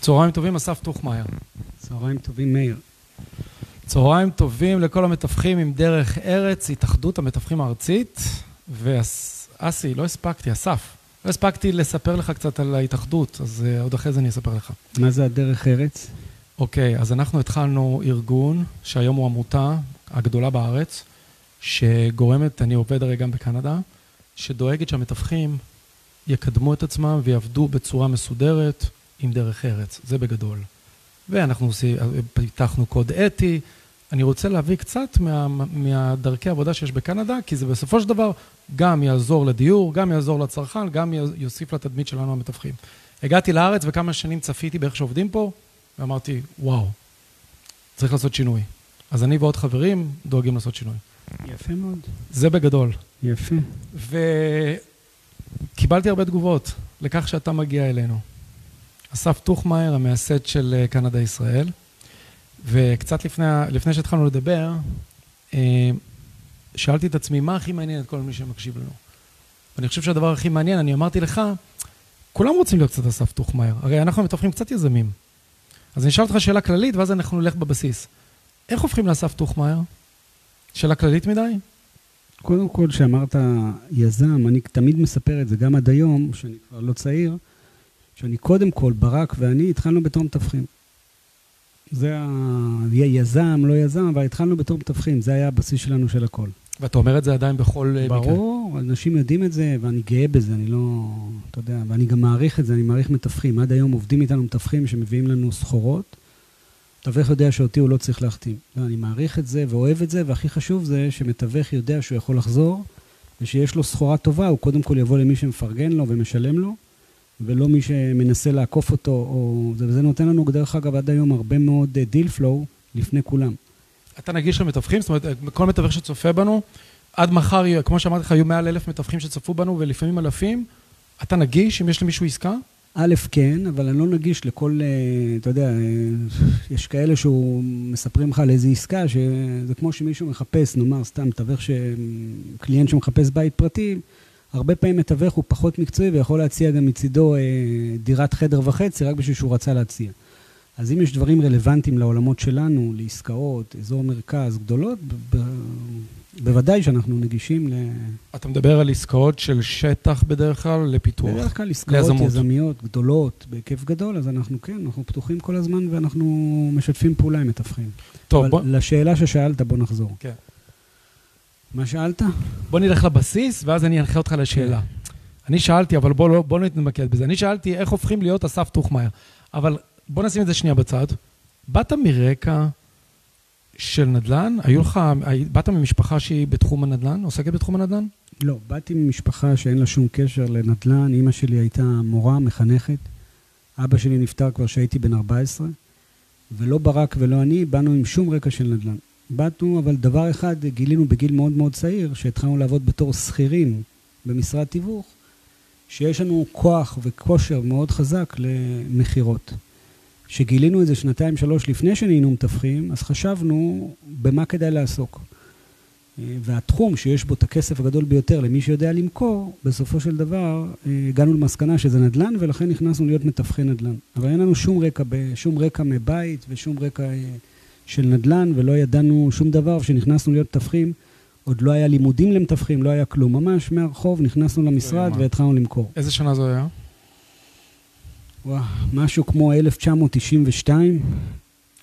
צהריים טובים, אסף טוחמאייר. צהריים טובים, מאיר. צהריים טובים לכל המתווכים עם דרך ארץ, התאחדות המתווכים הארצית. ואסי, לא הספקתי, אסף, לא הספקתי לספר לך קצת על ההתאחדות, אז uh, עוד אחרי זה אני אספר לך. מה זה הדרך ארץ? אוקיי, אז אנחנו התחלנו ארגון, שהיום הוא עמותה הגדולה בארץ, שגורמת, אני עובד הרי גם בקנדה, שדואגת שהמתווכים יקדמו את עצמם ויעבדו בצורה מסודרת עם דרך ארץ, זה בגדול. ואנחנו פיתחנו קוד אתי. אני רוצה להביא קצת מה, מהדרכי העבודה שיש בקנדה, כי זה בסופו של דבר גם יעזור לדיור, גם יעזור לצרכן, גם יוסיף לתדמית שלנו המתווכים. הגעתי לארץ וכמה שנים צפיתי באיך שעובדים פה, ואמרתי, וואו, צריך לעשות שינוי. אז אני ועוד חברים דואגים לעשות שינוי. יפה מאוד. זה בגדול. יפה. וקיבלתי הרבה תגובות לכך שאתה מגיע אלינו. אסף טוחמאייר, המייסד של אה, קנדה ישראל. וקצת לפני, לפני שהתחלנו לדבר, אה, שאלתי את עצמי, מה הכי מעניין את כל מי שמקשיב לנו? ואני חושב שהדבר הכי מעניין, אני אמרתי לך, כולם רוצים להיות קצת אסף טוחמאייר. הרי אנחנו מתווכים קצת יזמים. אז אני אשאל אותך שאלה כללית, ואז אנחנו נלך בבסיס. איך הופכים לאסף טוחמאייר? שאלה כללית מדי? קודם כל, כשאמרת יזם, אני תמיד מספר את זה, גם עד היום, שאני כבר לא צעיר, שאני קודם כל, ברק ואני התחלנו בתור מתווכים. זה היה יזם, לא יזם, אבל התחלנו בתור מתווכים, זה היה הבסיס שלנו של הכל. ואתה אומר את זה עדיין בכל ברור, מקרה? ברור, אנשים יודעים את זה, ואני גאה בזה, אני לא, אתה יודע, ואני גם מעריך את זה, אני מעריך מתווכים. עד היום עובדים איתנו מתווכים שמביאים לנו סחורות. מתווך יודע שאותי הוא לא צריך להחתים. אני מעריך את זה ואוהב את זה, והכי חשוב זה שמתווך יודע שהוא יכול לחזור, ושיש לו סחורה טובה, הוא קודם כל יבוא למי שמפרגן לו ומשלם לו, ולא מי שמנסה לעקוף אותו, או... וזה נותן לנו, דרך אגב, עד היום הרבה מאוד deal uh, flow לפני כולם. אתה נגיש למתווכים? זאת אומרת, כל מתווך שצופה בנו, עד מחר, כמו שאמרתי לך, היו מעל אלף מתווכים שצפו בנו, ולפעמים אלפים. אתה נגיש אם יש למישהו עסקה? א', כן, אבל אני לא נגיש לכל, אה, אתה יודע, אה, יש כאלה שהוא מספרים לך על איזו עסקה, שזה כמו שמישהו מחפש, נאמר, סתם, מתווך. קליינט שמחפש בית פרטי, הרבה פעמים מתווך הוא פחות מקצועי ויכול להציע גם מצידו אה, דירת חדר וחצי, רק בשביל שהוא רצה להציע. אז אם יש דברים רלוונטיים לעולמות שלנו, לעסקאות, אזור מרכז, גדולות, בוודאי שאנחנו נגישים ל... אתה מדבר על עסקאות של שטח בדרך כלל לפיתוח, בדרך כלל עסקאות ליזמות. יזמיות גדולות, בהיקף גדול, אז אנחנו כן, אנחנו פתוחים כל הזמן ואנחנו משתפים פעולה עם מתווכים. טוב, בוא... לשאלה ששאלת, בוא נחזור. כן. מה שאלת? בוא נלך לבסיס, ואז אני אנחה אותך לשאלה. כן. אני שאלתי, אבל בוא, לא, בוא נתמקד בזה. אני שאלתי איך הופכים להיות אסף טוחמאייר. אבל בוא נשים את זה שנייה בצד. באת מרקע של נדל"ן? היו לך, באת ממשפחה שהיא בתחום הנדל"ן? עוסקת בתחום הנדל"ן? לא, באתי ממשפחה שאין לה שום קשר לנדל"ן. אימא שלי הייתה מורה, מחנכת. אבא שלי נפטר כבר כשהייתי בן 14, ולא ברק ולא אני באנו עם שום רקע של נדל"ן. באנו, אבל דבר אחד גילינו בגיל מאוד מאוד צעיר, שהתחלנו לעבוד בתור שכירים במשרד תיווך, שיש לנו כוח וכושר מאוד חזק למכירות. כשגילינו את זה שנתיים, שלוש לפני שנהיינו מתווכים, אז חשבנו במה כדאי לעסוק. והתחום שיש בו את הכסף הגדול ביותר למי שיודע למכור, בסופו של דבר הגענו למסקנה שזה נדל"ן, ולכן נכנסנו להיות מתווכי נדל"ן. אבל אין לנו שום רקע, שום רקע מבית ושום רקע של נדל"ן, ולא ידענו שום דבר, וכשנכנסנו להיות מתווכים, עוד לא היה לימודים למתווכים, לא היה כלום. ממש מהרחוב נכנסנו למשרד והתחלנו למכור. איזה שנה זו היה? וואו, משהו כמו 1992.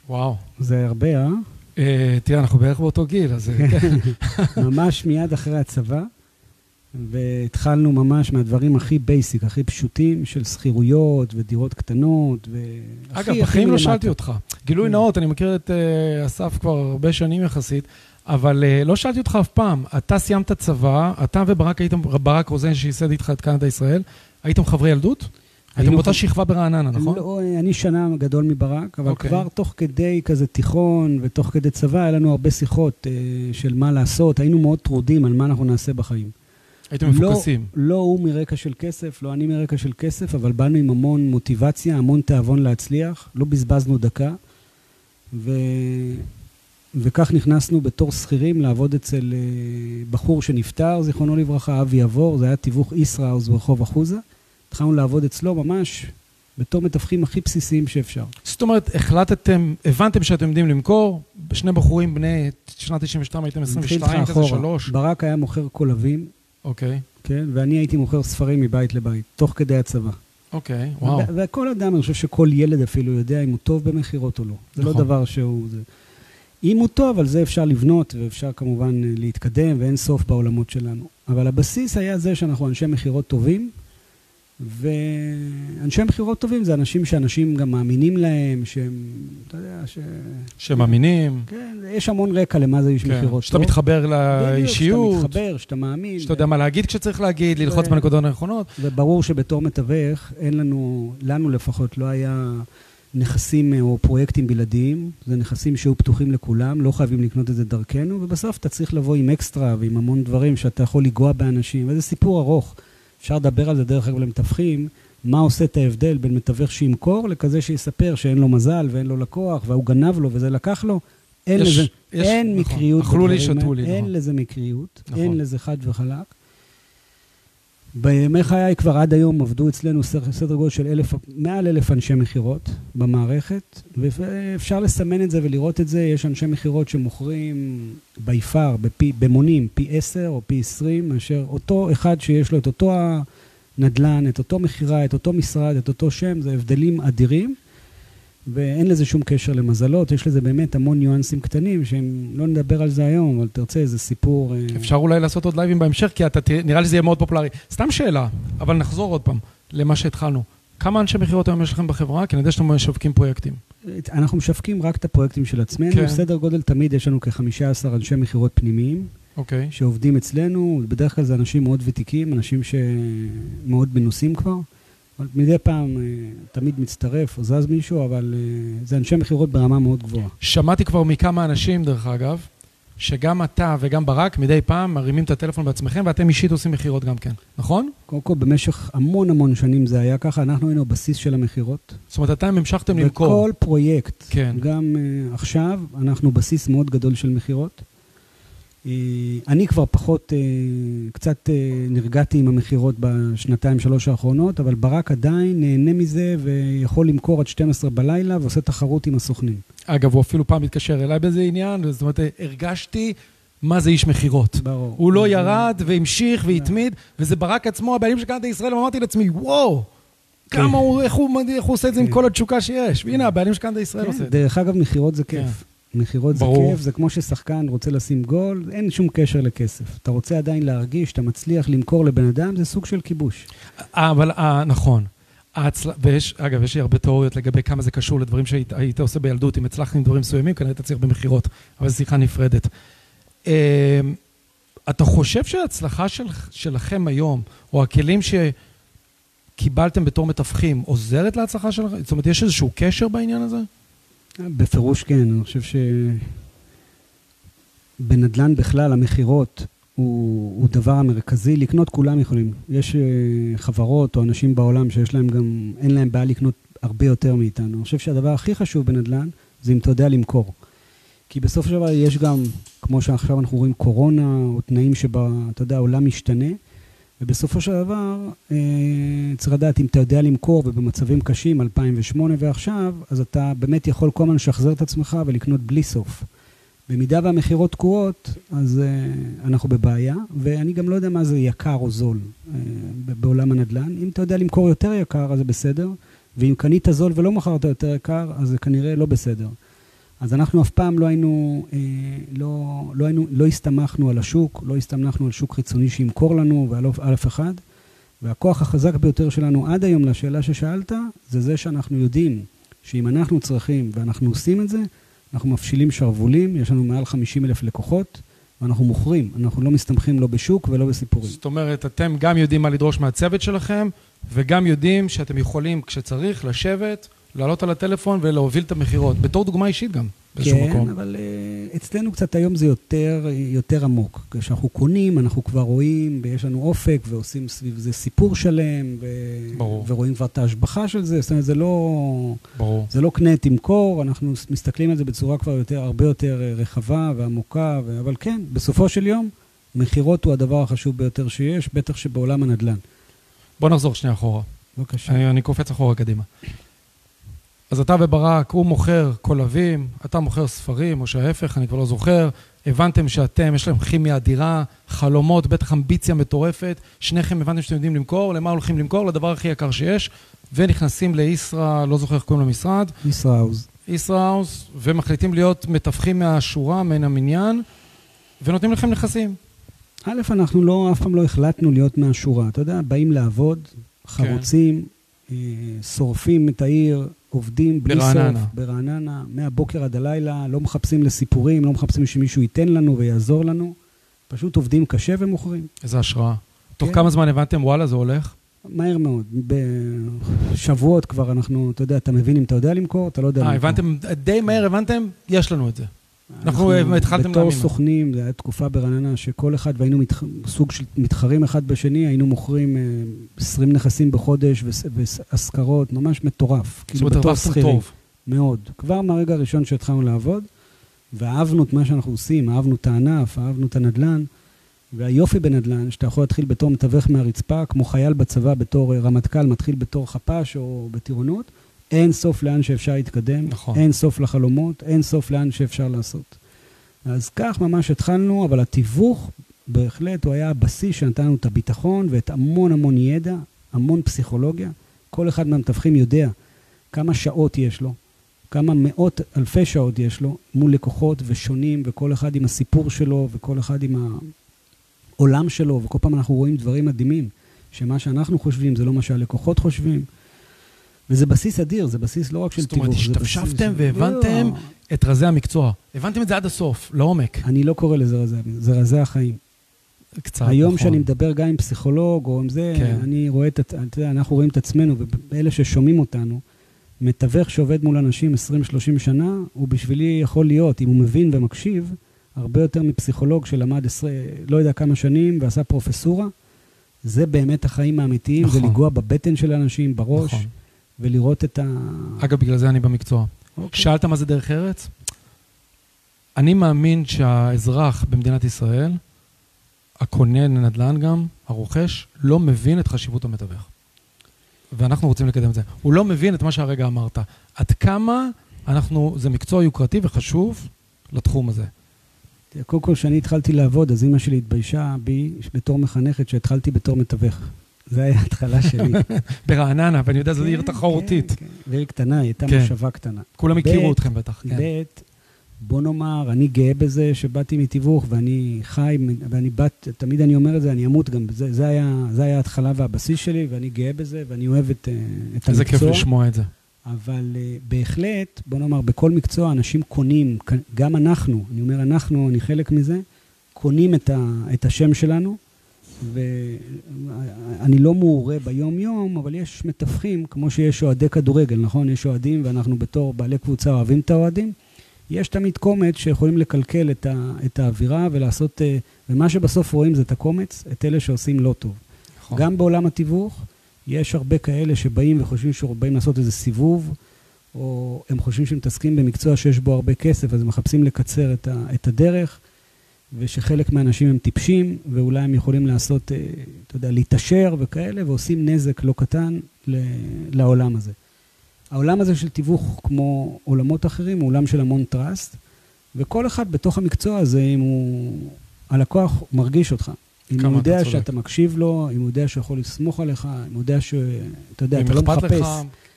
וואו. זה הרבה, אה? אה תראה, אנחנו בערך באותו גיל, אז... כן. ממש מיד אחרי הצבא, והתחלנו ממש מהדברים הכי basic, הכי פשוטים, של שכירויות ודירות קטנות, והכי... אגב, בחיים לא שאלתי אותך. גילוי כן. נאות, אני מכיר את אה, אסף כבר הרבה שנים יחסית, אבל אה, לא שאלתי אותך אף פעם. אתה סיימת צבא, אתה וברק הייתם, ברק רוזן שייסד איתך את קנדה ישראל, הייתם חברי ילדות? הייתם באותה שכבה ברעננה, נכון? לא, אני שנה גדול מברק, אבל okay. אוקיי. כבר תוך כדי כזה תיכון ותוך כדי צבא, היה לנו הרבה שיחות uh, של מה לעשות. היינו מאוד טרודים על מה אנחנו נעשה בחיים. הייתם מפוקסים. לא, לא הוא מרקע של כסף, לא אני מרקע של כסף, אבל באנו עם המון מוטיבציה, המון תיאבון להצליח. לא בזבזנו דקה. ו... וכך נכנסנו בתור שכירים לעבוד אצל uh, בחור שנפטר, זיכרונו לברכה, אבי עבור, זה היה תיווך ישראוז ברחוב אחוזה. התחלנו לעבוד אצלו ממש בתור מתווכים הכי בסיסיים שאפשר. זאת אומרת, החלטתם, הבנתם שאתם יודעים למכור, שני בחורים בני שנת 92 הייתם 22, כזה שלוש. ברק היה מוכר קולבים. אוקיי. כן, ואני הייתי מוכר ספרים מבית לבית, תוך כדי הצבא. אוקיי, וואו. וכל אדם, אני חושב שכל ילד אפילו יודע אם הוא טוב במכירות או לא. זה לא נכון. דבר שהוא... זה... אם הוא טוב, על זה אפשר לבנות, ואפשר כמובן להתקדם, ואין סוף בעולמות שלנו. אבל הבסיס היה זה שאנחנו אנשי מכירות טובים, ואנשי מכירות טובים זה אנשים שאנשים גם מאמינים להם, שהם, אתה יודע, ש... שמאמינים. כן, יש המון רקע למה זה איש כן. מכירות טוב. שאתה מתחבר לאישיות. שאתה מתחבר, שאתה מאמין. שאתה יודע מה להגיד כשצריך להגיד, ללחוץ בנקודות הנכונות. וברור שבתור מתווך, אין לנו, לנו לפחות, לא היה נכסים אה, או פרויקטים בלעדיים. זה נכסים שהיו פתוחים לכולם, לא חייבים לקנות את זה דרכנו, ובסוף אתה צריך לבוא עם אקסטרה ועם המון דברים שאתה יכול לנגוע באנשים, וזה סיפור ארוך. אפשר לדבר על זה דרך אגב למתווכים, מה עושה את ההבדל בין מתווך שימכור לכזה שיספר שאין לו מזל ואין לו לקוח והוא גנב לו וזה לקח לו. אין יש, לזה, יש, אין נכון. מקריות. אכלו לי, שתו לי. אין נכון. לזה מקריות, נכון. אין לזה חד וחלק. בימי חיי כבר עד היום עבדו אצלנו סדר גודל של אלף, מעל אלף אנשי מכירות במערכת, ואפשר לסמן את זה ולראות את זה. יש אנשי מכירות שמוכרים ביפר, במונים, פי עשר או פי עשרים, מאשר אותו אחד שיש לו את אותו הנדל"ן, את אותו מכירה, את אותו משרד, את אותו שם, זה הבדלים אדירים. ואין לזה שום קשר למזלות, יש לזה באמת המון ניואנסים קטנים, שהם, לא נדבר על זה היום, אבל תרצה איזה סיפור... אה, אפשר אולי לעשות עוד לייבים בהמשך, כי אתה, נראה לי זה יהיה מאוד פופולרי. סתם שאלה, אבל נחזור עוד פעם למה שהתחלנו. כמה אנשי מכירות היום יש לכם בחברה? כי אני יודע שאתם משווקים פרויקטים. אנחנו משווקים רק את הפרויקטים של עצמנו. כן. בסדר גודל תמיד יש לנו כ-15 אנשי מכירות פנימיים. אוקיי. שעובדים אצלנו, בדרך כלל זה אנשים מאוד ותיקים, אנשים שמאוד מנוסים כבר. מדי פעם אה, תמיד מצטרף או זז מישהו, אבל אה, זה אנשי מכירות ברמה מאוד גבוהה. שמעתי כבר מכמה אנשים, דרך אגב, שגם אתה וגם ברק מדי פעם מרימים את הטלפון בעצמכם, ואתם אישית עושים מכירות גם כן, נכון? קודם כל, במשך המון המון שנים זה היה ככה, אנחנו היינו הבסיס של המכירות. זאת אומרת, אתם המשכתם למכור. בכל פרויקט, כן. גם uh, עכשיו, אנחנו בסיס מאוד גדול של מכירות. אה, אני כבר פחות, אה, קצת אה, נרגעתי עם המכירות בשנתיים, שלוש האחרונות, אבל ברק עדיין נהנה מזה ויכול למכור עד 12 בלילה ועושה תחרות עם הסוכנים. אגב, הוא אפילו פעם התקשר אליי באיזה עניין, זאת אומרת, הרגשתי מה זה איש מכירות. ברור. הוא לא ירד והמשיך והתמיד, וזה ברק עצמו, הבעלים של קנדה ישראל, אמרתי לעצמי, וואו! כן. כמה הוא, איך הוא, עושה את זה עם כן. כל התשוקה שיש. והנה, הבעלים של קנדה ישראל עושה את זה. דרך אגב, מכירות זה כיף. מכירות זה כיף, זה כמו ששחקן רוצה לשים גול, אין שום קשר לכסף. אתה רוצה עדיין להרגיש, אתה מצליח למכור לבן אדם, זה סוג של כיבוש. אה, אבל, אה, נכון. ההצל... ויש, אגב, יש לי הרבה תיאוריות לגבי כמה זה קשור לדברים שהיית עושה בילדות. אם הצלחת עם דברים מסוימים, כנראה תצליח במכירות, אבל זו שיחה נפרדת. אה, אתה חושב שההצלחה של, שלכם היום, או הכלים שקיבלתם בתור מתווכים, עוזרת להצלחה שלכם? זאת אומרת, יש איזשהו קשר בעניין הזה? בפירוש כן, אני חושב שבנדל"ן בכלל, המכירות הוא, הוא דבר המרכזי. לקנות כולם יכולים. יש uh, חברות או אנשים בעולם שיש להם גם, אין להם בעיה לקנות הרבה יותר מאיתנו. אני חושב שהדבר הכי חשוב בנדל"ן זה אם אתה יודע למכור. כי בסוף של דבר יש גם, כמו שעכשיו אנחנו רואים קורונה, או תנאים שבה, אתה יודע, העולם משתנה. ובסופו של דבר, אה, צריך לדעת, אם אתה יודע למכור ובמצבים קשים, 2008 ועכשיו, אז אתה באמת יכול כל הזמן לשחזר את עצמך ולקנות בלי סוף. במידה והמכירות תקועות, אז אה, אנחנו בבעיה, ואני גם לא יודע מה זה יקר או זול אה, בעולם הנדל"ן. אם אתה יודע למכור יותר יקר, אז זה בסדר, ואם קנית זול ולא מכרת יותר יקר, אז זה כנראה לא בסדר. אז אנחנו אף פעם לא היינו, אה, לא, לא, היינו, לא הסתמכנו על השוק, לא הסתמכנו על שוק חיצוני שימכור לנו ועל אף אחד. והכוח החזק ביותר שלנו עד היום לשאלה ששאלת, זה זה שאנחנו יודעים שאם אנחנו צריכים ואנחנו עושים את זה, אנחנו מפשילים שרוולים, יש לנו מעל 50 אלף לקוחות, ואנחנו מוכרים, אנחנו לא מסתמכים לא בשוק ולא בסיפורים. זאת אומרת, אתם גם יודעים מה לדרוש מהצוות שלכם, וגם יודעים שאתם יכולים, כשצריך, לשבת לעלות על הטלפון ולהוביל את המכירות, בתור דוגמה אישית גם, באיזשהו כן, מקום. כן, אבל uh, אצלנו קצת היום זה יותר, יותר עמוק. כשאנחנו קונים, אנחנו כבר רואים, ויש לנו אופק, ועושים סביב זה סיפור שלם, ו... ברור. ורואים כבר את ההשבחה של זה, זאת אומרת, זה לא... ברור. זה לא קנה, תמכור, אנחנו מסתכלים על זה בצורה כבר יותר, הרבה יותר אה, רחבה ועמוקה, ו... אבל כן, בסופו של יום, מכירות הוא הדבר החשוב ביותר שיש, בטח שבעולם הנדל"ן. בוא נחזור שנייה אחורה. בבקשה. אני, אני קופץ אחורה קדימה. אז אתה וברק, הוא מוכר קולבים, אתה מוכר ספרים, או שההפך, אני כבר לא זוכר. הבנתם שאתם, יש לכם כימיה אדירה, חלומות, בטח אמביציה מטורפת. שניכם הבנתם שאתם יודעים למכור, למה הולכים למכור? לדבר הכי יקר שיש. ונכנסים לישרא, לא זוכר איך קוראים למשרד. ישראוז. ישראוס, ומחליטים להיות מתווכים מהשורה, מן המניין, ונותנים לכם נכסים. א', אנחנו לא, אף פעם לא החלטנו להיות מהשורה. אתה יודע, באים לעבוד, חרוצים, אה, שורפים את העיר, עובדים בלי ברעננה. סוף. ברעננה. מהבוקר עד הלילה, לא מחפשים לסיפורים, לא מחפשים שמישהו ייתן לנו ויעזור לנו. פשוט עובדים קשה ומוכרים. איזה השראה. תוך כן. כמה זמן הבנתם, וואלה, זה הולך? מהר מאוד. בשבועות כבר אנחנו, אתה יודע, אתה מבין אם אתה יודע למכור, אתה לא יודע אה, למכור. הבנתם, די מהר הבנתם, יש לנו את זה. אנחנו, אה, התחלתם בתור להאמין. סוכנים, זו הייתה תקופה ברעננה שכל אחד, והיינו מתח... סוג של מתחרים אחד בשני, היינו מוכרים אה, 20 נכסים בחודש והשכרות, ממש מטורף. זאת כאילו אומרת, בתור שכירים. טוב. מאוד. כבר מהרגע הראשון שהתחלנו לעבוד, ואהבנו את מה שאנחנו עושים, אהבנו את הענף, אהבנו את הנדל"ן, והיופי בנדל"ן, שאתה יכול להתחיל בתור מתווך מהרצפה, כמו חייל בצבא בתור אה, רמטכ"ל, מתחיל בתור חפ"ש או בטירונות, אין סוף לאן שאפשר להתקדם, נכון. אין סוף לחלומות, אין סוף לאן שאפשר לעשות. אז כך ממש התחלנו, אבל התיווך בהחלט הוא היה הבסיס שנתן לנו את הביטחון ואת המון המון ידע, המון פסיכולוגיה. כל אחד מהמתווכים יודע כמה שעות יש לו, כמה מאות אלפי שעות יש לו מול לקוחות ושונים, וכל אחד עם הסיפור שלו, וכל אחד עם העולם שלו, וכל פעם אנחנו רואים דברים מדהימים, שמה שאנחנו חושבים זה לא מה שהלקוחות חושבים. וזה בסיס אדיר, זה בסיס לא רק של זאת תיווך. אומרת, זה בסיס השתפשפתם והבנתם לא, את רזי המקצוע. הבנתם את זה עד הסוף, לעומק. אני לא קורא לזה רזה, זה רזה החיים. קצת, היום נכון. שאני מדבר גם עם פסיכולוג או עם זה, כן. אני רואה את, אתה יודע, אנחנו רואים את עצמנו, ואלה ששומעים אותנו, מתווך שעובד מול אנשים 20-30 שנה, הוא בשבילי יכול להיות, אם הוא מבין ומקשיב, הרבה יותר מפסיכולוג שלמד 20, לא יודע כמה שנים ועשה פרופסורה. זה באמת החיים האמיתיים, נכון. זה לנגוע בבטן של האנשים, בראש, נכון. ולראות את ה... אגב, בגלל זה אני במקצוע. אוקיי. שאלת מה זה דרך ארץ? אני מאמין שהאזרח במדינת ישראל, הקונה לנדל"ן גם, הרוכש, לא מבין את חשיבות המתווך. ואנחנו רוצים לקדם את זה. הוא לא מבין את מה שהרגע אמרת. עד כמה אנחנו, זה מקצוע יוקרתי וחשוב לתחום הזה. קודם כל, כשאני התחלתי לעבוד, אז אימא שלי התביישה בי בתור מחנכת שהתחלתי בתור מתווך. זה היה ההתחלה שלי. ברעננה, ואני יודע, זו עיר כן, תחרותית. כן, כן. ועיר קטנה, היא הייתה כן. מושבה קטנה. כולם הכירו אתכם בטח. כן. ב', בוא נאמר, אני גאה בזה שבאתי מתיווך, ואני חי, ואני בת, תמיד אני אומר את זה, אני אמות גם, זה, זה, היה, זה היה ההתחלה והבסיס שלי, ואני גאה בזה, ואני אוהב את, אה, את איזה המקצוע. כיף לשמוע את זה. אבל uh, בהחלט, בוא נאמר, בכל מקצוע אנשים קונים, גם אנחנו, אני אומר אנחנו, אני חלק מזה, קונים את, ה, את השם שלנו, ואני לא מעורה ביום-יום, אבל יש מתווכים, כמו שיש אוהדי כדורגל, נכון? יש אוהדים, ואנחנו בתור בעלי קבוצה אוהבים את האוהדים. יש תמיד קומץ שיכולים לקלקל את, ה, את האווירה ולעשות, אה, ומה שבסוף רואים זה את הקומץ, את אלה שעושים לא טוב. נכון. גם בעולם התיווך, יש הרבה כאלה שבאים וחושבים שבאים לעשות איזה סיבוב, או הם חושבים שהם מתעסקים במקצוע שיש בו הרבה כסף, אז הם מחפשים לקצר את, ה, את הדרך, ושחלק מהאנשים הם טיפשים, ואולי הם יכולים לעשות, אה, אתה יודע, להתעשר וכאלה, ועושים נזק לא קטן לעולם הזה. העולם הזה של תיווך, כמו עולמות אחרים, הוא עולם של המון טראסט, וכל אחד בתוך המקצוע הזה, אם הוא... הלקוח מרגיש אותך. אם הוא יודע אתה צודק. שאתה מקשיב לו, אם הוא יודע שהוא יכול לסמוך עליך, אם הוא יודע שאתה יודע, אם אתה לא מחפש לך,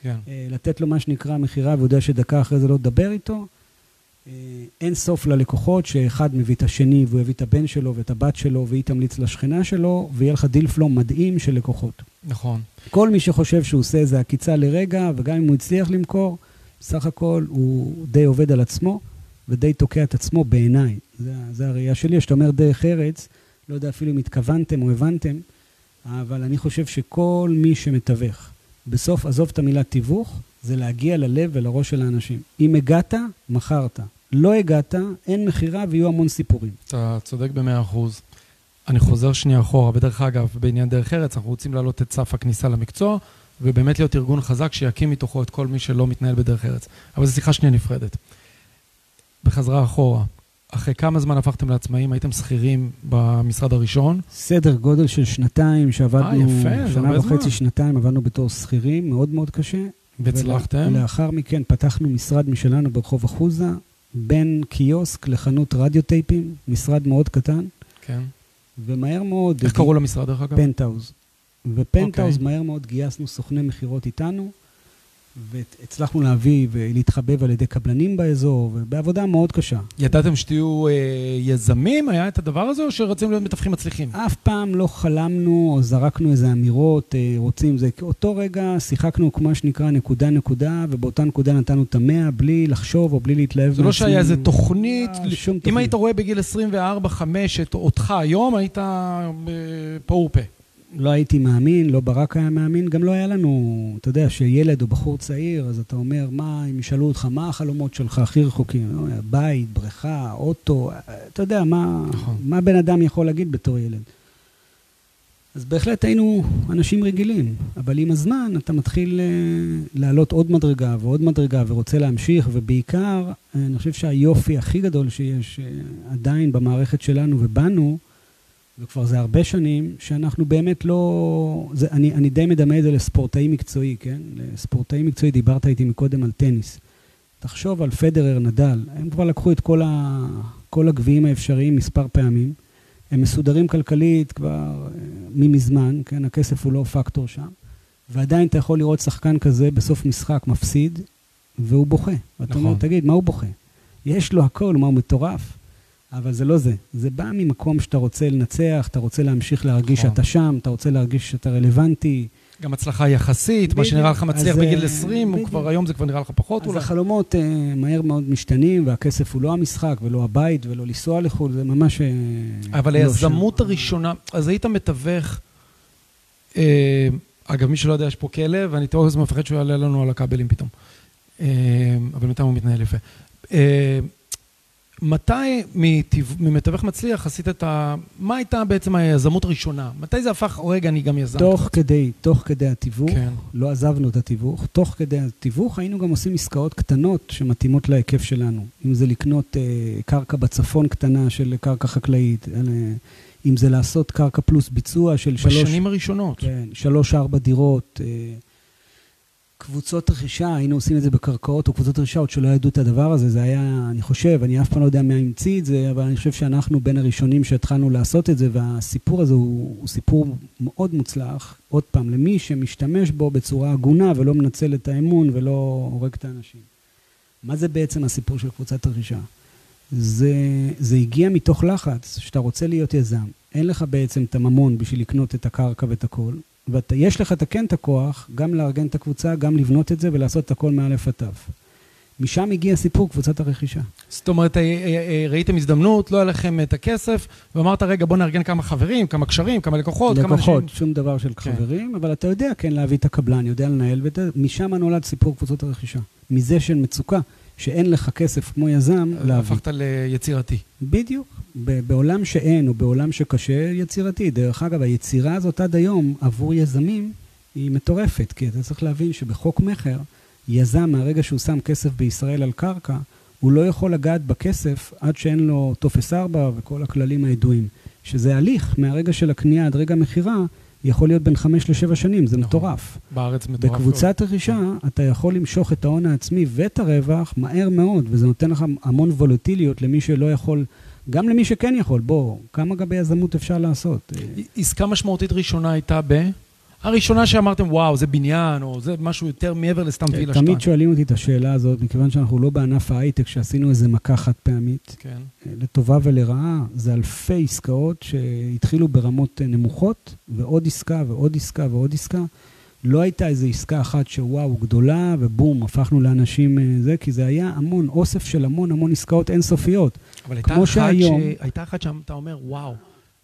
כן. אה, לתת לו מה שנקרא מכירה, והוא יודע שדקה אחרי זה לא תדבר איתו. אה, אין סוף ללקוחות שאחד מביא את השני, והוא יביא את הבן שלו ואת הבת שלו, והיא תמליץ לשכנה שלו, ויהיה לך דיל פלו מדהים של לקוחות. נכון. כל מי שחושב שהוא עושה איזה עקיצה לרגע, וגם אם הוא הצליח למכור, בסך הכל הוא די עובד על עצמו, ודי תוקע את עצמו בעיניי. זה, זה הראייה שלי. כשאתה אומר דרך ארץ, לא יודע אפילו אם התכוונתם או הבנתם, אבל אני חושב שכל מי שמתווך, בסוף, עזוב את המילה תיווך, זה להגיע ללב ולראש של האנשים. אם הגעת, מכרת. לא הגעת, אין מכירה ויהיו המון סיפורים. אתה צודק במאה אחוז. אני חוזר שנייה אחורה, ודרך אגב, בעניין דרך ארץ, אנחנו רוצים להעלות את סף הכניסה למקצוע, ובאמת להיות ארגון חזק שיקים מתוכו את כל מי שלא מתנהל בדרך ארץ. אבל זו שיחה שנייה נפרדת. בחזרה אחורה, אחרי כמה זמן הפכתם לעצמאים? הייתם שכירים במשרד הראשון? סדר גודל של שנתיים שעבדנו, אה, יפה, שנה וחצי, זמן. שנתיים עבדנו בתור שכירים, מאוד מאוד קשה. והצלחתם? ולאחר מכן פתחנו משרד משלנו ברחוב אחוזה, בין קיוסק לחנות רדיו טייפים, משרד מאוד קטן, כן. ומהר מאוד... איך קראו למשרד, דרך אגב? פנטהאוז. ופנטהאוז, אוקיי. מהר מאוד גייסנו סוכני מכירות איתנו, והצלחנו להביא ולהתחבב על ידי קבלנים באזור, ובעבודה מאוד קשה. ידעתם שתהיו אה, יזמים? היה את הדבר הזה, או שרציתם להיות מתווכים מצליחים? אף פעם לא חלמנו או זרקנו איזה אמירות, אה, רוצים זה. אותו רגע שיחקנו, כמו שנקרא, נקודה-נקודה, ובאותה נקודה נתנו את המאה, בלי לחשוב או בלי להתלהב זה לא שהיה איזה תוכנית, לא, שום אם תוכנית. היית רואה בגיל 24-5 את אותך היום, היית אה, פה ופה. לא הייתי מאמין, לא ברק היה מאמין, גם לא היה לנו, אתה יודע, שילד או בחור צעיר, אז אתה אומר, מה, אם ישאלו אותך, מה החלומות שלך הכי רחוקים? בית, בריכה, אוטו, אתה יודע, מה, נכון. מה בן אדם יכול להגיד בתור ילד? אז בהחלט היינו אנשים רגילים, אבל עם הזמן אתה מתחיל אה, לעלות עוד מדרגה ועוד מדרגה ורוצה להמשיך, ובעיקר, אה, אני חושב שהיופי הכי גדול שיש אה, עדיין במערכת שלנו ובנו, וכבר זה הרבה שנים, שאנחנו באמת לא... זה, אני, אני די מדמה את זה לספורטאי מקצועי, כן? לספורטאי מקצועי, דיברת איתי מקודם על טניס. תחשוב על פדרר, נדל, הם כבר לקחו את כל, ה, כל הגביעים האפשריים מספר פעמים. הם מסודרים כלכלית כבר אה, ממזמן, כן? הכסף הוא לא פקטור שם. ועדיין אתה יכול לראות שחקן כזה בסוף משחק מפסיד, והוא בוכה. ואתה נכון. אומר, תגיד, מה הוא בוכה? יש לו הכל, מה הוא מטורף? אבל זה לא זה. זה בא ממקום שאתה רוצה לנצח, אתה רוצה להמשיך להרגיש נכון. שאתה שם, אתה רוצה להרגיש שאתה רלוונטי. גם הצלחה יחסית, מה. שנראה לך מצליח אז, בגיל אה, 20, הוא בדיוק. כבר היום זה כבר נראה לך פחות אז אולי. החלומות אה, מהר מאוד משתנים, והכסף הוא לא המשחק, ולא הבית, ולא לנסוע לחו"ל, זה ממש... אה, אבל לא היזמות שם. הראשונה, אז היית מתווך, אה, אגב, מי שלא יודע, יש פה כלב, ואני כל הזמן מפחד שהוא יעלה לנו על הכבלים פתאום. אה, אבל בינתיים הוא מתנהל יפה. אה, מתי ממתווך מצליח עשית את ה... מה הייתה בעצם היזמות הראשונה? מתי זה הפך, רגע, אני גם יזם? תוך כדי, תוך כדי התיווך, כן. לא עזבנו את התיווך, תוך כדי התיווך היינו גם עושים עסקאות קטנות שמתאימות להיקף שלנו. אם זה לקנות אה, קרקע בצפון קטנה של קרקע חקלאית, אה, אם זה לעשות קרקע פלוס ביצוע של שלוש... בשנים הראשונות. כן, שלוש-ארבע דירות. אה, קבוצות רכישה, היינו עושים את זה בקרקעות או קבוצות רכישה, עוד שלא ידעו את הדבר הזה, זה היה, אני חושב, אני אף פעם לא יודע מי המציא את זה, אבל אני חושב שאנחנו בין הראשונים שהתחלנו לעשות את זה, והסיפור הזה הוא, הוא סיפור מאוד מוצלח, עוד פעם, למי שמשתמש בו בצורה הגונה ולא מנצל את האמון ולא הורג את האנשים. מה זה בעצם הסיפור של קבוצת רכישה? זה, זה הגיע מתוך לחץ, שאתה רוצה להיות יזם. אין לך בעצם את הממון בשביל לקנות את הקרקע ואת הכל, ויש לך את כן את הכוח גם לארגן את הקבוצה, גם לבנות את זה ולעשות את הכל מאלף עד תו. משם הגיע סיפור קבוצת הרכישה. זאת אומרת, אה, אה, אה, ראיתם הזדמנות, לא היה לכם את הכסף, ואמרת, רגע, בוא נארגן כמה חברים, כמה קשרים, כמה לקוחות, כמה לקוחות, אנשים. שום דבר של כן. חברים, אבל אתה יודע כן להביא את הקבלן, יודע לנהל, ומשם נולד סיפור קבוצות הרכישה. מזה של מצוקה, שאין לך כסף כמו יזם להביא. הפכת ליצירתי. בדיוק. בעולם שאין, או בעולם שקשה, יצירתי. דרך אגב, היצירה הזאת עד היום, עבור יזמים, היא מטורפת, כי אתה צריך להבין שבחוק מכר, יזם, מהרגע שהוא שם כסף בישראל על קרקע, הוא לא יכול לגעת בכסף עד שאין לו טופס 4 וכל הכללים הידועים. שזה הליך, מהרגע של הקנייה עד רגע המכירה, יכול להיות בין 5 ל-7 שנים, זה נכון. מטורף. בארץ מטורף. בקבוצת רכישה, אתה יכול למשוך את ההון העצמי ואת הרווח מהר מאוד, וזה נותן לך המון וולטיליות למי שלא יכול, גם למי שכן יכול. בוא, כמה גבי יזמות אפשר לעשות? עסקה משמעותית ראשונה הייתה ב... הראשונה שאמרתם, וואו, זה בניין, או זה משהו יותר מעבר לסתם וילה שתיים. תמיד שואלים אותי את השאלה הזאת, מכיוון שאנחנו לא בענף ההייטק, שעשינו איזה מכה חד פעמית, כן. לטובה ולרעה, זה אלפי עסקאות שהתחילו ברמות נמוכות, ועוד עסקה ועוד עסקה ועוד עסקה. לא הייתה איזו עסקה אחת שוואו, גדולה, ובום, הפכנו לאנשים אה, זה, כי זה היה המון, אוסף של המון המון עסקאות אינסופיות. אבל הייתה אחת, שהיום- ש... הייתה אחת שאתה אומר, וואו,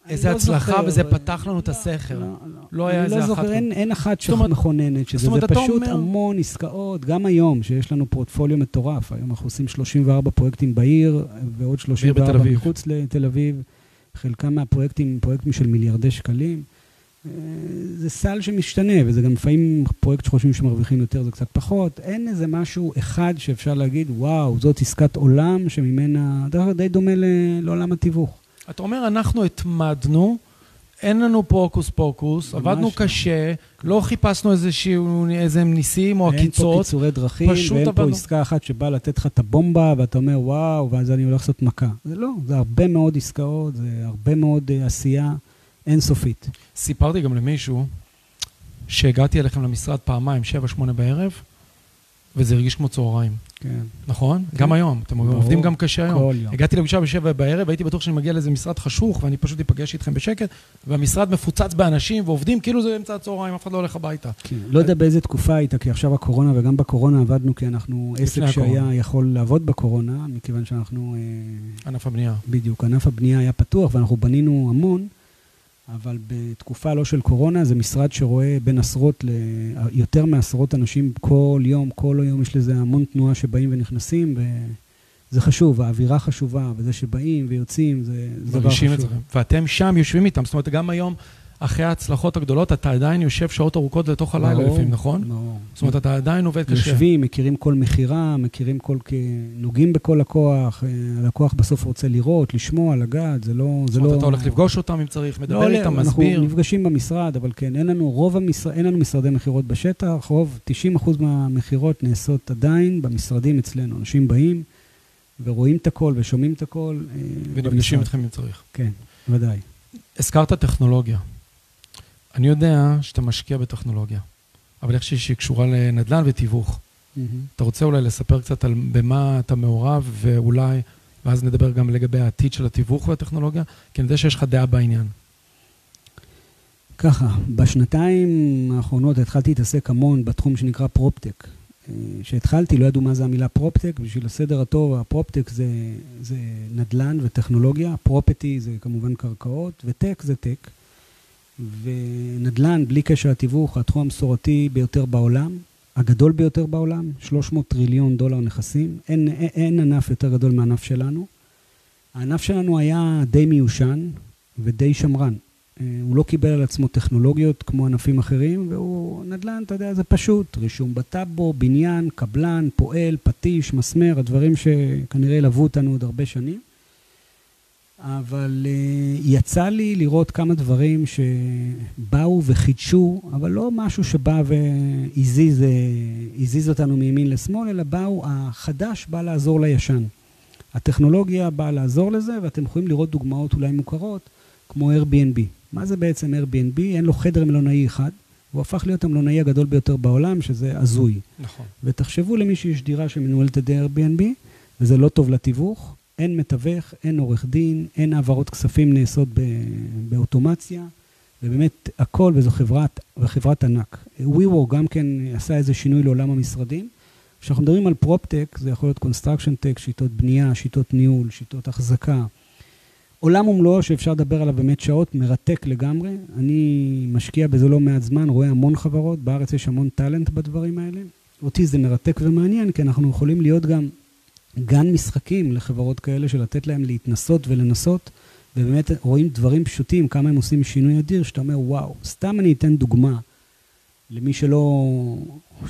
איזה לא הצלחה, זוכר, וזה פתח לנו את לא, הסכר. לא, לא היה אני איזה לא אחת זוכר, אין, כזאת. אין אחת שמכוננת, שזה זה פשוט המון עסקאות, גם היום, שיש לנו פורטפוליו מטורף. היום אנחנו עושים 34 פרויקטים בעיר, ועוד 34 בתל אביב. מחוץ לתל אביב. חלקם מהפרויקטים פרויקטים של מיליארדי שקלים. זה סל שמשתנה, וזה גם לפעמים פרויקט שחושבים שמרוויחים יותר, זה קצת פחות. אין איזה משהו אחד שאפשר להגיד, וואו, זאת עסקת עולם שממנה, אגב, די דומה לעולם התיווך. אתה אומר, אנחנו התמדנו, אין לנו פה הוקוס פוקוס, עבדנו לא. קשה, לא חיפשנו איזה ניסים או עקיצות. אין פה קיצורי דרכים, ואין עבדנו... פה עסקה אחת שבאה לתת לך את הבומבה, ואתה אומר, וואו, ואז אני הולך לעשות מכה. זה לא, זה הרבה מאוד עסקאות, זה הרבה מאוד uh, עשייה אינסופית. סיפרתי גם למישהו שהגעתי אליכם למשרד פעמיים, שבע, שמונה בערב, וזה הרגיש כמו צהריים. כן. נכון? כן. גם היום, אתם ברור, עובדים גם קשה היום. כל יום. הגעתי לפגישה בשבע בערב, הייתי בטוח שאני מגיע לאיזה משרד חשוך, ואני פשוט אפגש איתכם בשקט, והמשרד מפוצץ באנשים, ועובדים כאילו זה אמצע הצהריים, אף אחד לא הולך הביתה. כן. לא יודע באיזה תקופה היית, כי עכשיו הקורונה, וגם בקורונה עבדנו, כי אנחנו עסק שהיה יכול לעבוד בקורונה, מכיוון שאנחנו... אה, ענף הבנייה. בדיוק, ענף הבנייה היה פתוח, ואנחנו בנינו המון. אבל בתקופה לא של קורונה, זה משרד שרואה בין עשרות ליותר מעשרות אנשים כל יום, כל יום יש לזה המון תנועה שבאים ונכנסים, וזה חשוב, האווירה חשובה, וזה שבאים ויוצאים, זה, דבר חשוב. ואתם שם יושבים איתם, זאת אומרת, גם היום... אחרי ההצלחות הגדולות, אתה עדיין יושב שעות ארוכות לתוך הלילה לפעמים, נכון? ברור. זאת אומרת, אתה עדיין עובד קשה. יושבים, מכירים כל מכירה, מכירים כל... נוגעים בכל לקוח, אה, הלקוח בסוף רוצה לראות, לשמוע, לגעת, זה לא... זאת אומרת, לא- אתה הולך לפגוש אותם אם צריך, מדבר לא, איתם, מסביר. אנחנו נפגשים במשרד, אבל כן, אין לנו רוב המשרד, אין לנו משרדי מכירות בשטח, רוב, 90% מהמכירות נעשות עדיין במשרדים אצלנו. אנשים באים ורואים את הכל ושומעים את הכל. אה, ונפגשים אתכם אם צריך. כן, ודאי. הזכרת טכנולוגיה. אני יודע שאתה משקיע בטכנולוגיה, אבל איך שהיא קשורה לנדל"ן ותיווך. Mm-hmm. אתה רוצה אולי לספר קצת על במה אתה מעורב, ואולי, ואז נדבר גם לגבי העתיד של התיווך והטכנולוגיה, כי אני יודע שיש לך דעה בעניין. ככה, בשנתיים האחרונות התחלתי להתעסק המון בתחום שנקרא פרופטק. כשהתחלתי לא ידעו מה זה המילה פרופטק, בשביל הסדר הטוב, הפרופטק זה, זה נדל"ן וטכנולוגיה, property זה כמובן קרקעות, ו tech זה tech. ונדל"ן, בלי קשר לתיווך, התחום המסורתי ביותר בעולם, הגדול ביותר בעולם, 300 טריליון דולר נכסים. אין, אין, אין ענף יותר גדול מהענף שלנו. הענף שלנו היה די מיושן ודי שמרן. אה, הוא לא קיבל על עצמו טכנולוגיות כמו ענפים אחרים, והוא נדל"ן, אתה יודע, זה פשוט. רישום בטאבו, בניין, קבלן, פועל, פטיש, מסמר, הדברים שכנראה ילוו אותנו עוד הרבה שנים. אבל uh, יצא לי לראות כמה דברים שבאו וחידשו, אבל לא משהו שבא והזיז אותנו מימין לשמאל, אלא באו, החדש בא לעזור לישן. הטכנולוגיה באה לעזור לזה, ואתם יכולים לראות דוגמאות אולי מוכרות, כמו Airbnb. מה זה בעצם Airbnb? אין לו חדר מלונאי אחד, הוא הפך להיות המלונאי הגדול ביותר בעולם, שזה הזוי. נכון. ותחשבו למי שיש דירה שמנוהלת על ידי Airbnb, וזה לא טוב לתיווך, אין מתווך, אין עורך דין, אין העברות כספים נעשות באוטומציה, ובאמת הכל, וזו חברת, חברת ענק. WeWork גם כן עשה איזה שינוי לעולם המשרדים. כשאנחנו מדברים על פרופטק, זה יכול להיות construction tech, שיטות בנייה, שיטות ניהול, שיטות החזקה. עולם ומלואו שאפשר לדבר עליו באמת שעות, מרתק לגמרי. אני משקיע בזה לא מעט זמן, רואה המון חברות, בארץ יש המון talent בדברים האלה. אותי זה מרתק ומעניין, כי אנחנו יכולים להיות גם גן משחקים לחברות כאלה של לתת להם להתנסות ולנסות, ובאמת רואים דברים פשוטים, כמה הם עושים שינוי אדיר, שאתה אומר, וואו, סתם אני אתן דוגמה למי שלא,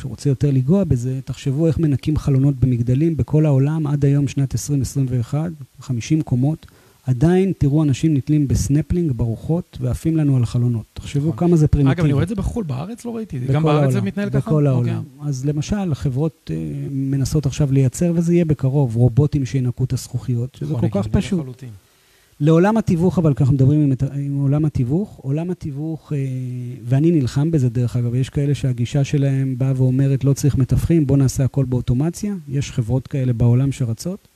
שרוצה יותר לנגוע בזה, תחשבו איך מנקים חלונות במגדלים בכל העולם עד היום, שנת 2021, 50 קומות. עדיין תראו אנשים נתלים בסנפלינג, ברוחות, ועפים לנו על חלונות. תחשבו נכון. כמה זה פרימיטיבי. אגב, אני רואה את זה בחו"ל, בארץ לא ראיתי. גם בארץ זה מתנהל ככה? בכל העולם. אוקיי. אז למשל, החברות אה, מנסות עכשיו לייצר, וזה יהיה בקרוב, רובוטים שינקו את הזכוכיות, שזה כל כך פשוט. לחלוטין. לעולם התיווך, אבל ככה מדברים עם, עם עולם התיווך, עולם התיווך, אה, ואני נלחם בזה דרך אגב, יש כאלה שהגישה שלהם באה ואומרת, לא צריך מתווכים, בואו נעשה הכל באוטומציה, יש חברות כאלה בעולם שרצות.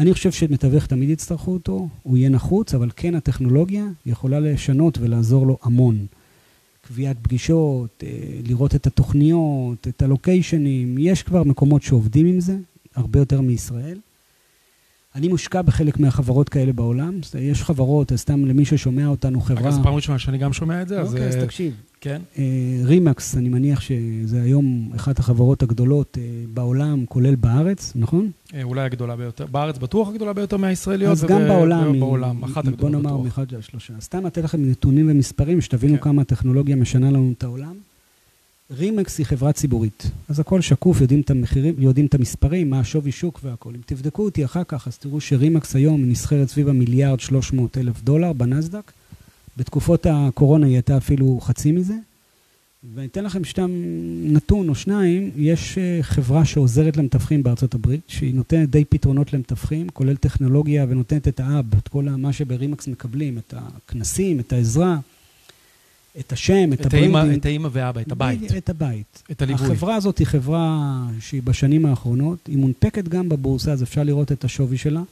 אני חושב שמתווך תמיד יצטרכו אותו, הוא יהיה נחוץ, אבל כן הטכנולוגיה יכולה לשנות ולעזור לו המון. קביעת פגישות, אה, לראות את התוכניות, את הלוקיישנים, יש כבר מקומות שעובדים עם זה, הרבה יותר מישראל. אני מושקע בחלק מהחברות כאלה בעולם. יש חברות, סתם למי ששומע אותנו, חברה... אגב, זו פעם ראשונה שאני גם שומע את זה, אז... אוקיי, אז אה, תקשיב. כן. רימקס, אה, אני מניח שזה היום אחת החברות הגדולות בעולם, כולל בארץ, נכון? אה, אולי הגדולה ביותר. בארץ בטוח הגדולה ביותר מהישראליות. אז גם בעולם, בעולם, אחת הגדולות בוא נאמר בטוח. מאחד של השלושה. סתם אתן לכם נתונים ומספרים, שתבינו כן. כמה הטכנולוגיה משנה לנו את העולם. רימקס היא חברה ציבורית, אז הכל שקוף, יודעים את המחירים, יודעים את המספרים, מה השווי שוק והכל. אם תבדקו אותי אחר כך, אז תראו שרימקס היום נסחרת סביב המיליארד 300 אלף דולר בנסדק. בתקופות הקורונה היא הייתה אפילו חצי מזה. ואני אתן לכם סתם נתון או שניים, יש אה, חברה שעוזרת למתווכים בארצות הברית, שהיא נותנת די פתרונות למתווכים, כולל טכנולוגיה, ונותנת את האב, את כל מה שב RE/MAX מקבלים, את הכנסים, את העזרה, את השם, את את האמא- ה branding. את האימא ואבא, את הבית. את הבית. את הליווי. החברה הזאת היא חברה שהיא בשנים האחרונות, היא מונפקת גם בבורסה, אז אפשר לראות את השווי שלה.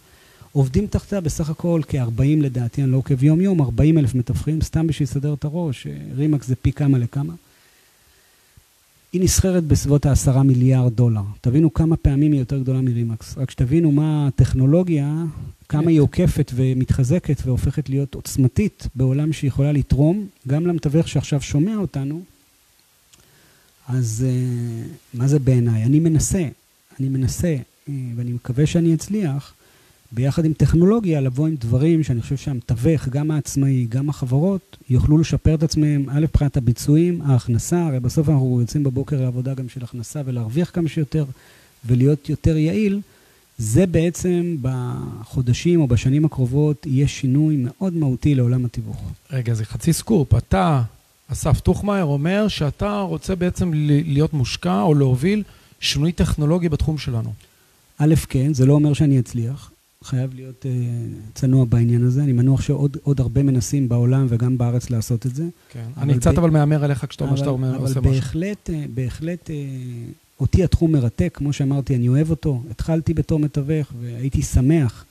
עובדים תחתיה בסך הכל כ-40 לדעתי, אני לא עוקב יום-יום, 40 אלף מתווכים, סתם בשביל לסדר את הראש, אה, רימקס זה פי כמה לכמה. היא נסחרת בסביבות ה-10 מיליארד דולר. תבינו כמה פעמים היא יותר גדולה מרימקס. רק שתבינו מה הטכנולוגיה, כמה היא עוקפת ומתחזקת והופכת להיות עוצמתית בעולם שהיא יכולה לתרום, גם למתווך שעכשיו שומע אותנו. אז אה, מה זה בעיניי? אני מנסה, אני מנסה, אה, ואני מקווה שאני אצליח, ביחד עם טכנולוגיה, לבוא עם דברים שאני חושב שהמתווך, גם העצמאי, גם החברות, יוכלו לשפר את עצמם, א', מבחינת הביצועים, ההכנסה, הרי בסוף אנחנו יוצאים בבוקר לעבודה גם של הכנסה ולהרוויח כמה שיותר ולהיות יותר יעיל. זה בעצם בחודשים או בשנים הקרובות יהיה שינוי מאוד מהותי לעולם התיווך. רגע, זה חצי סקופ. אתה, אסף טוחמאייר, אומר שאתה רוצה בעצם להיות מושקע או להוביל שינוי טכנולוגי בתחום שלנו. א', כן, זה לא אומר שאני אצליח. חייב להיות uh, צנוע בעניין הזה. אני מנוח שעוד עוד הרבה מנסים בעולם וגם בארץ לעשות את זה. כן. אבל אני קצת אבל מהמר עליך כשאתה אומר אבל- שאתה אומר, עושה אבל משהו. בהחלט, אה, בהחלט, אה, אותי התחום מרתק, כמו שאמרתי, אני אוהב אותו. התחלתי בתור מתווך והייתי שמח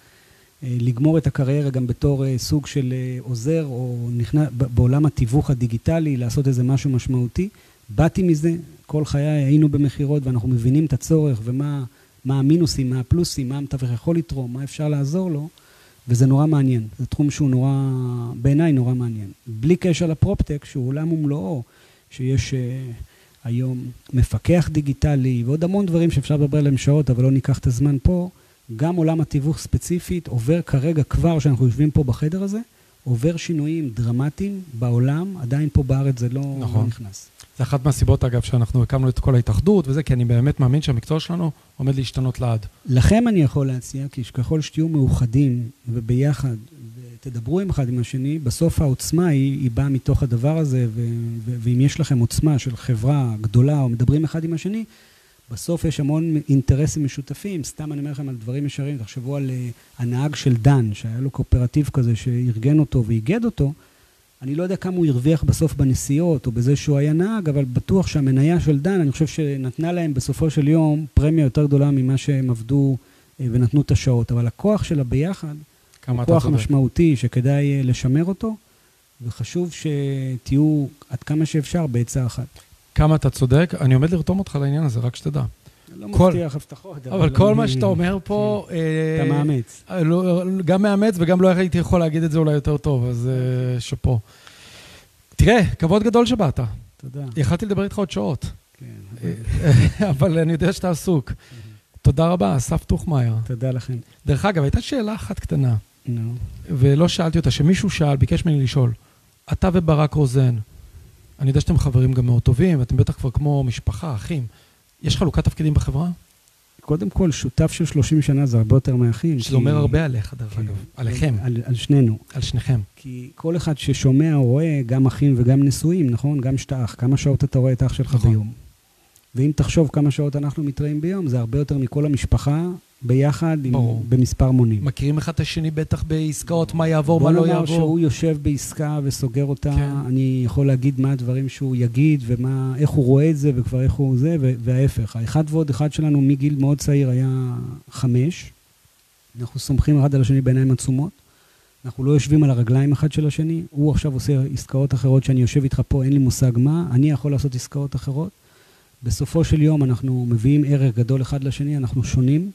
אה, לגמור את הקריירה גם בתור אה, סוג של אה, עוזר, או נכנס בעולם התיווך הדיגיטלי, לעשות איזה משהו משמעותי. באתי מזה, כל חיי היינו במכירות ואנחנו מבינים את הצורך ומה מה המינוסים, מה הפלוסים, מה המתווך יכול לתרום, מה אפשר לעזור לו, וזה נורא מעניין. זה תחום שהוא נורא, בעיניי נורא מעניין. בלי קשר לפרופטק, שהוא עולם ומלואו, שיש uh, היום מפקח דיגיטלי ועוד המון דברים שאפשר לדבר עליהם שעות, אבל לא ניקח את הזמן פה. גם עולם התיווך ספציפית עובר כרגע כבר, שאנחנו יושבים פה בחדר הזה, עובר שינויים דרמטיים בעולם, עדיין פה בארץ זה לא, נכון. לא נכנס. זה אחת מהסיבות, אגב, שאנחנו הקמנו את כל ההתאחדות וזה, כי אני באמת מאמין שהמקצוע שלנו עומד להשתנות לעד. לכם אני יכול להציע, כי ככל שתהיו מאוחדים וביחד ותדברו עם אחד עם השני, בסוף העוצמה היא, היא באה מתוך הדבר הזה, ו, ו, ואם יש לכם עוצמה של חברה גדולה או מדברים אחד עם השני, בסוף יש המון אינטרסים משותפים. סתם אני אומר לכם על דברים ישרים, תחשבו על uh, הנהג של דן, שהיה לו קואופרטיב כזה שארגן אותו ואיגד אותו. אני לא יודע כמה הוא הרוויח בסוף בנסיעות או בזה שהוא היה נהג, אבל בטוח שהמניה של דן, אני חושב שנתנה להם בסופו של יום פרמיה יותר גדולה ממה שהם עבדו אה, ונתנו את השעות. אבל הכוח שלה ביחד הוא כוח צודק. משמעותי שכדאי אה, לשמר אותו, וחשוב שתהיו עד כמה שאפשר בעצה אחת. כמה אתה צודק, אני עומד לרתום אותך לעניין הזה, רק שתדע. לא כל- מבטיח הבטחות, אבל כל אני- מה שאתה אומר פה... אה, אתה מאמץ. אה, לא, גם מאמץ וגם לא הייתי יכול להגיד את זה אולי יותר טוב, אז אה, שאפו. תראה, כבוד גדול שבאת. תודה. יכלתי לדבר איתך עוד שעות, כן, אה, אבל אני יודע שאתה עסוק. תודה רבה, אסף טוחמאייר. תודה לכם. דרך אגב, הייתה שאלה אחת קטנה, נו. ולא שאלתי אותה, שמישהו שאל, ביקש ממני לשאול, אתה וברק רוזן, אני יודע שאתם חברים גם מאוד טובים, ואתם בטח כבר כמו משפחה, אחים. יש חלוקת תפקידים בחברה? קודם כל, שותף של 30 שנה זה הרבה יותר מאחים. שזה כי- אומר הרבה עליך, דרך כן. אגב. עליכם, על, על שנינו. על שניכם. כי כל אחד ששומע או רואה, גם אחים וגם נשואים, נכון? גם שאתה אח, כמה שעות אתה רואה את האח שלך נכון. ביום. ואם תחשוב כמה שעות אנחנו מתראים ביום, זה הרבה יותר מכל המשפחה ביחד, עם. במספר מונים. מכירים אחד את השני בטח בעסקאות, מה יעבור, מה בוא לא נאמר יעבור. שהוא יושב בעסקה וסוגר אותה, כן. אני יכול להגיד מה הדברים שהוא יגיד, ואיך הוא רואה את זה, וכבר איך הוא זה, וההפך. האחד ועוד אחד שלנו מגיל מאוד צעיר היה חמש. אנחנו סומכים אחד על השני בעיניים עצומות. אנחנו לא יושבים על הרגליים אחד של השני. הוא עכשיו עושה עסקאות אחרות שאני יושב איתך פה, אין לי מושג מה. אני יכול לעשות עסקאות אחרות. בסופו של יום אנחנו מביאים ערך גדול אחד לשני, אנחנו שונים.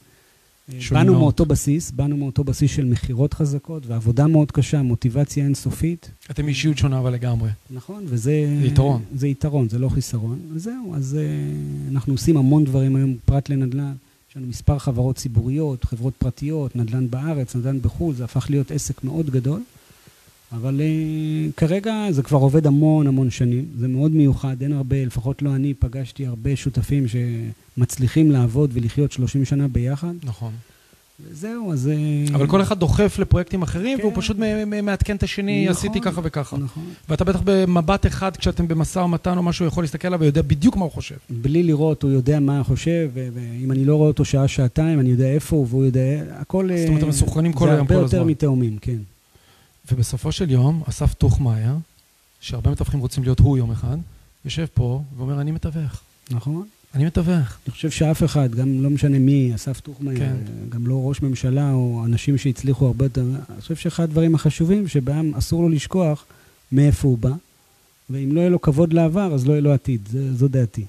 שונים באנו מאוד. מאותו בסיס, באנו מאותו בסיס של מכירות חזקות ועבודה מאוד קשה, מוטיבציה אינסופית. אתם אישיות שונה אבל לגמרי. נכון, וזה... זה יתרון. זה יתרון, זה לא חיסרון. זהו, אז אה, אנחנו עושים המון דברים היום פרט לנדל"ן. יש לנו מספר חברות ציבוריות, חברות פרטיות, נדל"ן בארץ, נדל"ן בחו"ל, זה הפך להיות עסק מאוד גדול. אבל אה, כרגע זה כבר עובד המון המון שנים, זה מאוד מיוחד, אין הרבה, לפחות לא אני, פגשתי הרבה שותפים שמצליחים לעבוד ולחיות 30 שנה ביחד. נכון. זהו, אז... אה, אבל כל אחד דוחף לפרויקטים אחרים, כן. והוא פשוט מעדכן את השני, נכון, עשיתי ככה וככה. נכון. ואתה בטח במבט אחד, כשאתם במשא ומתן או משהו, יכול להסתכל עליו ויודע בדיוק מה הוא חושב. בלי לראות, הוא יודע מה הוא חושב, ואם אני לא רואה אותו שעה, שעתיים, אני יודע איפה הוא, והוא יודע... הכל... זאת אומרת, אה, הם מסונכרנים כל היום, כל זה הרבה יותר הזמן. מתאומים, כן. ובסופו של יום, אסף טוחמאייר, שהרבה מתווכים רוצים להיות הוא יום אחד, יושב פה ואומר, אני מתווך. נכון? אני מתווך. אני חושב שאף אחד, גם לא משנה מי, אסף טוחמן, כן. גם לא ראש ממשלה או אנשים שהצליחו הרבה יותר, אני חושב שאחד הדברים החשובים שבהם אסור לו לשכוח מאיפה הוא בא, ואם לא יהיה לו כבוד לעבר, אז לא יהיה לו עתיד, זה, זו דעתי.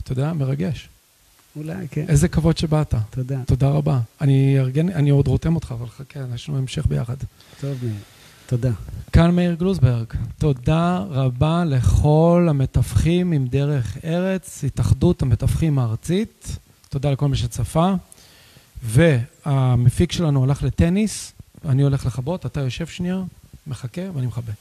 אתה יודע, מרגש. אולי, כן. איזה כבוד שבאת. תודה. תודה רבה. אני ארגן, אני עוד רותם אותך, אבל חכה, יש לנו המשך ביחד. טוב, מאיר. תודה. כאן מאיר גלוזברג. תודה רבה לכל המתווכים עם דרך ארץ, התאחדות המתווכים הארצית. תודה לכל מי שצפה. והמפיק שלנו הלך לטניס, אני הולך לכבות, אתה יושב שנייה, מחכה ואני מכבה.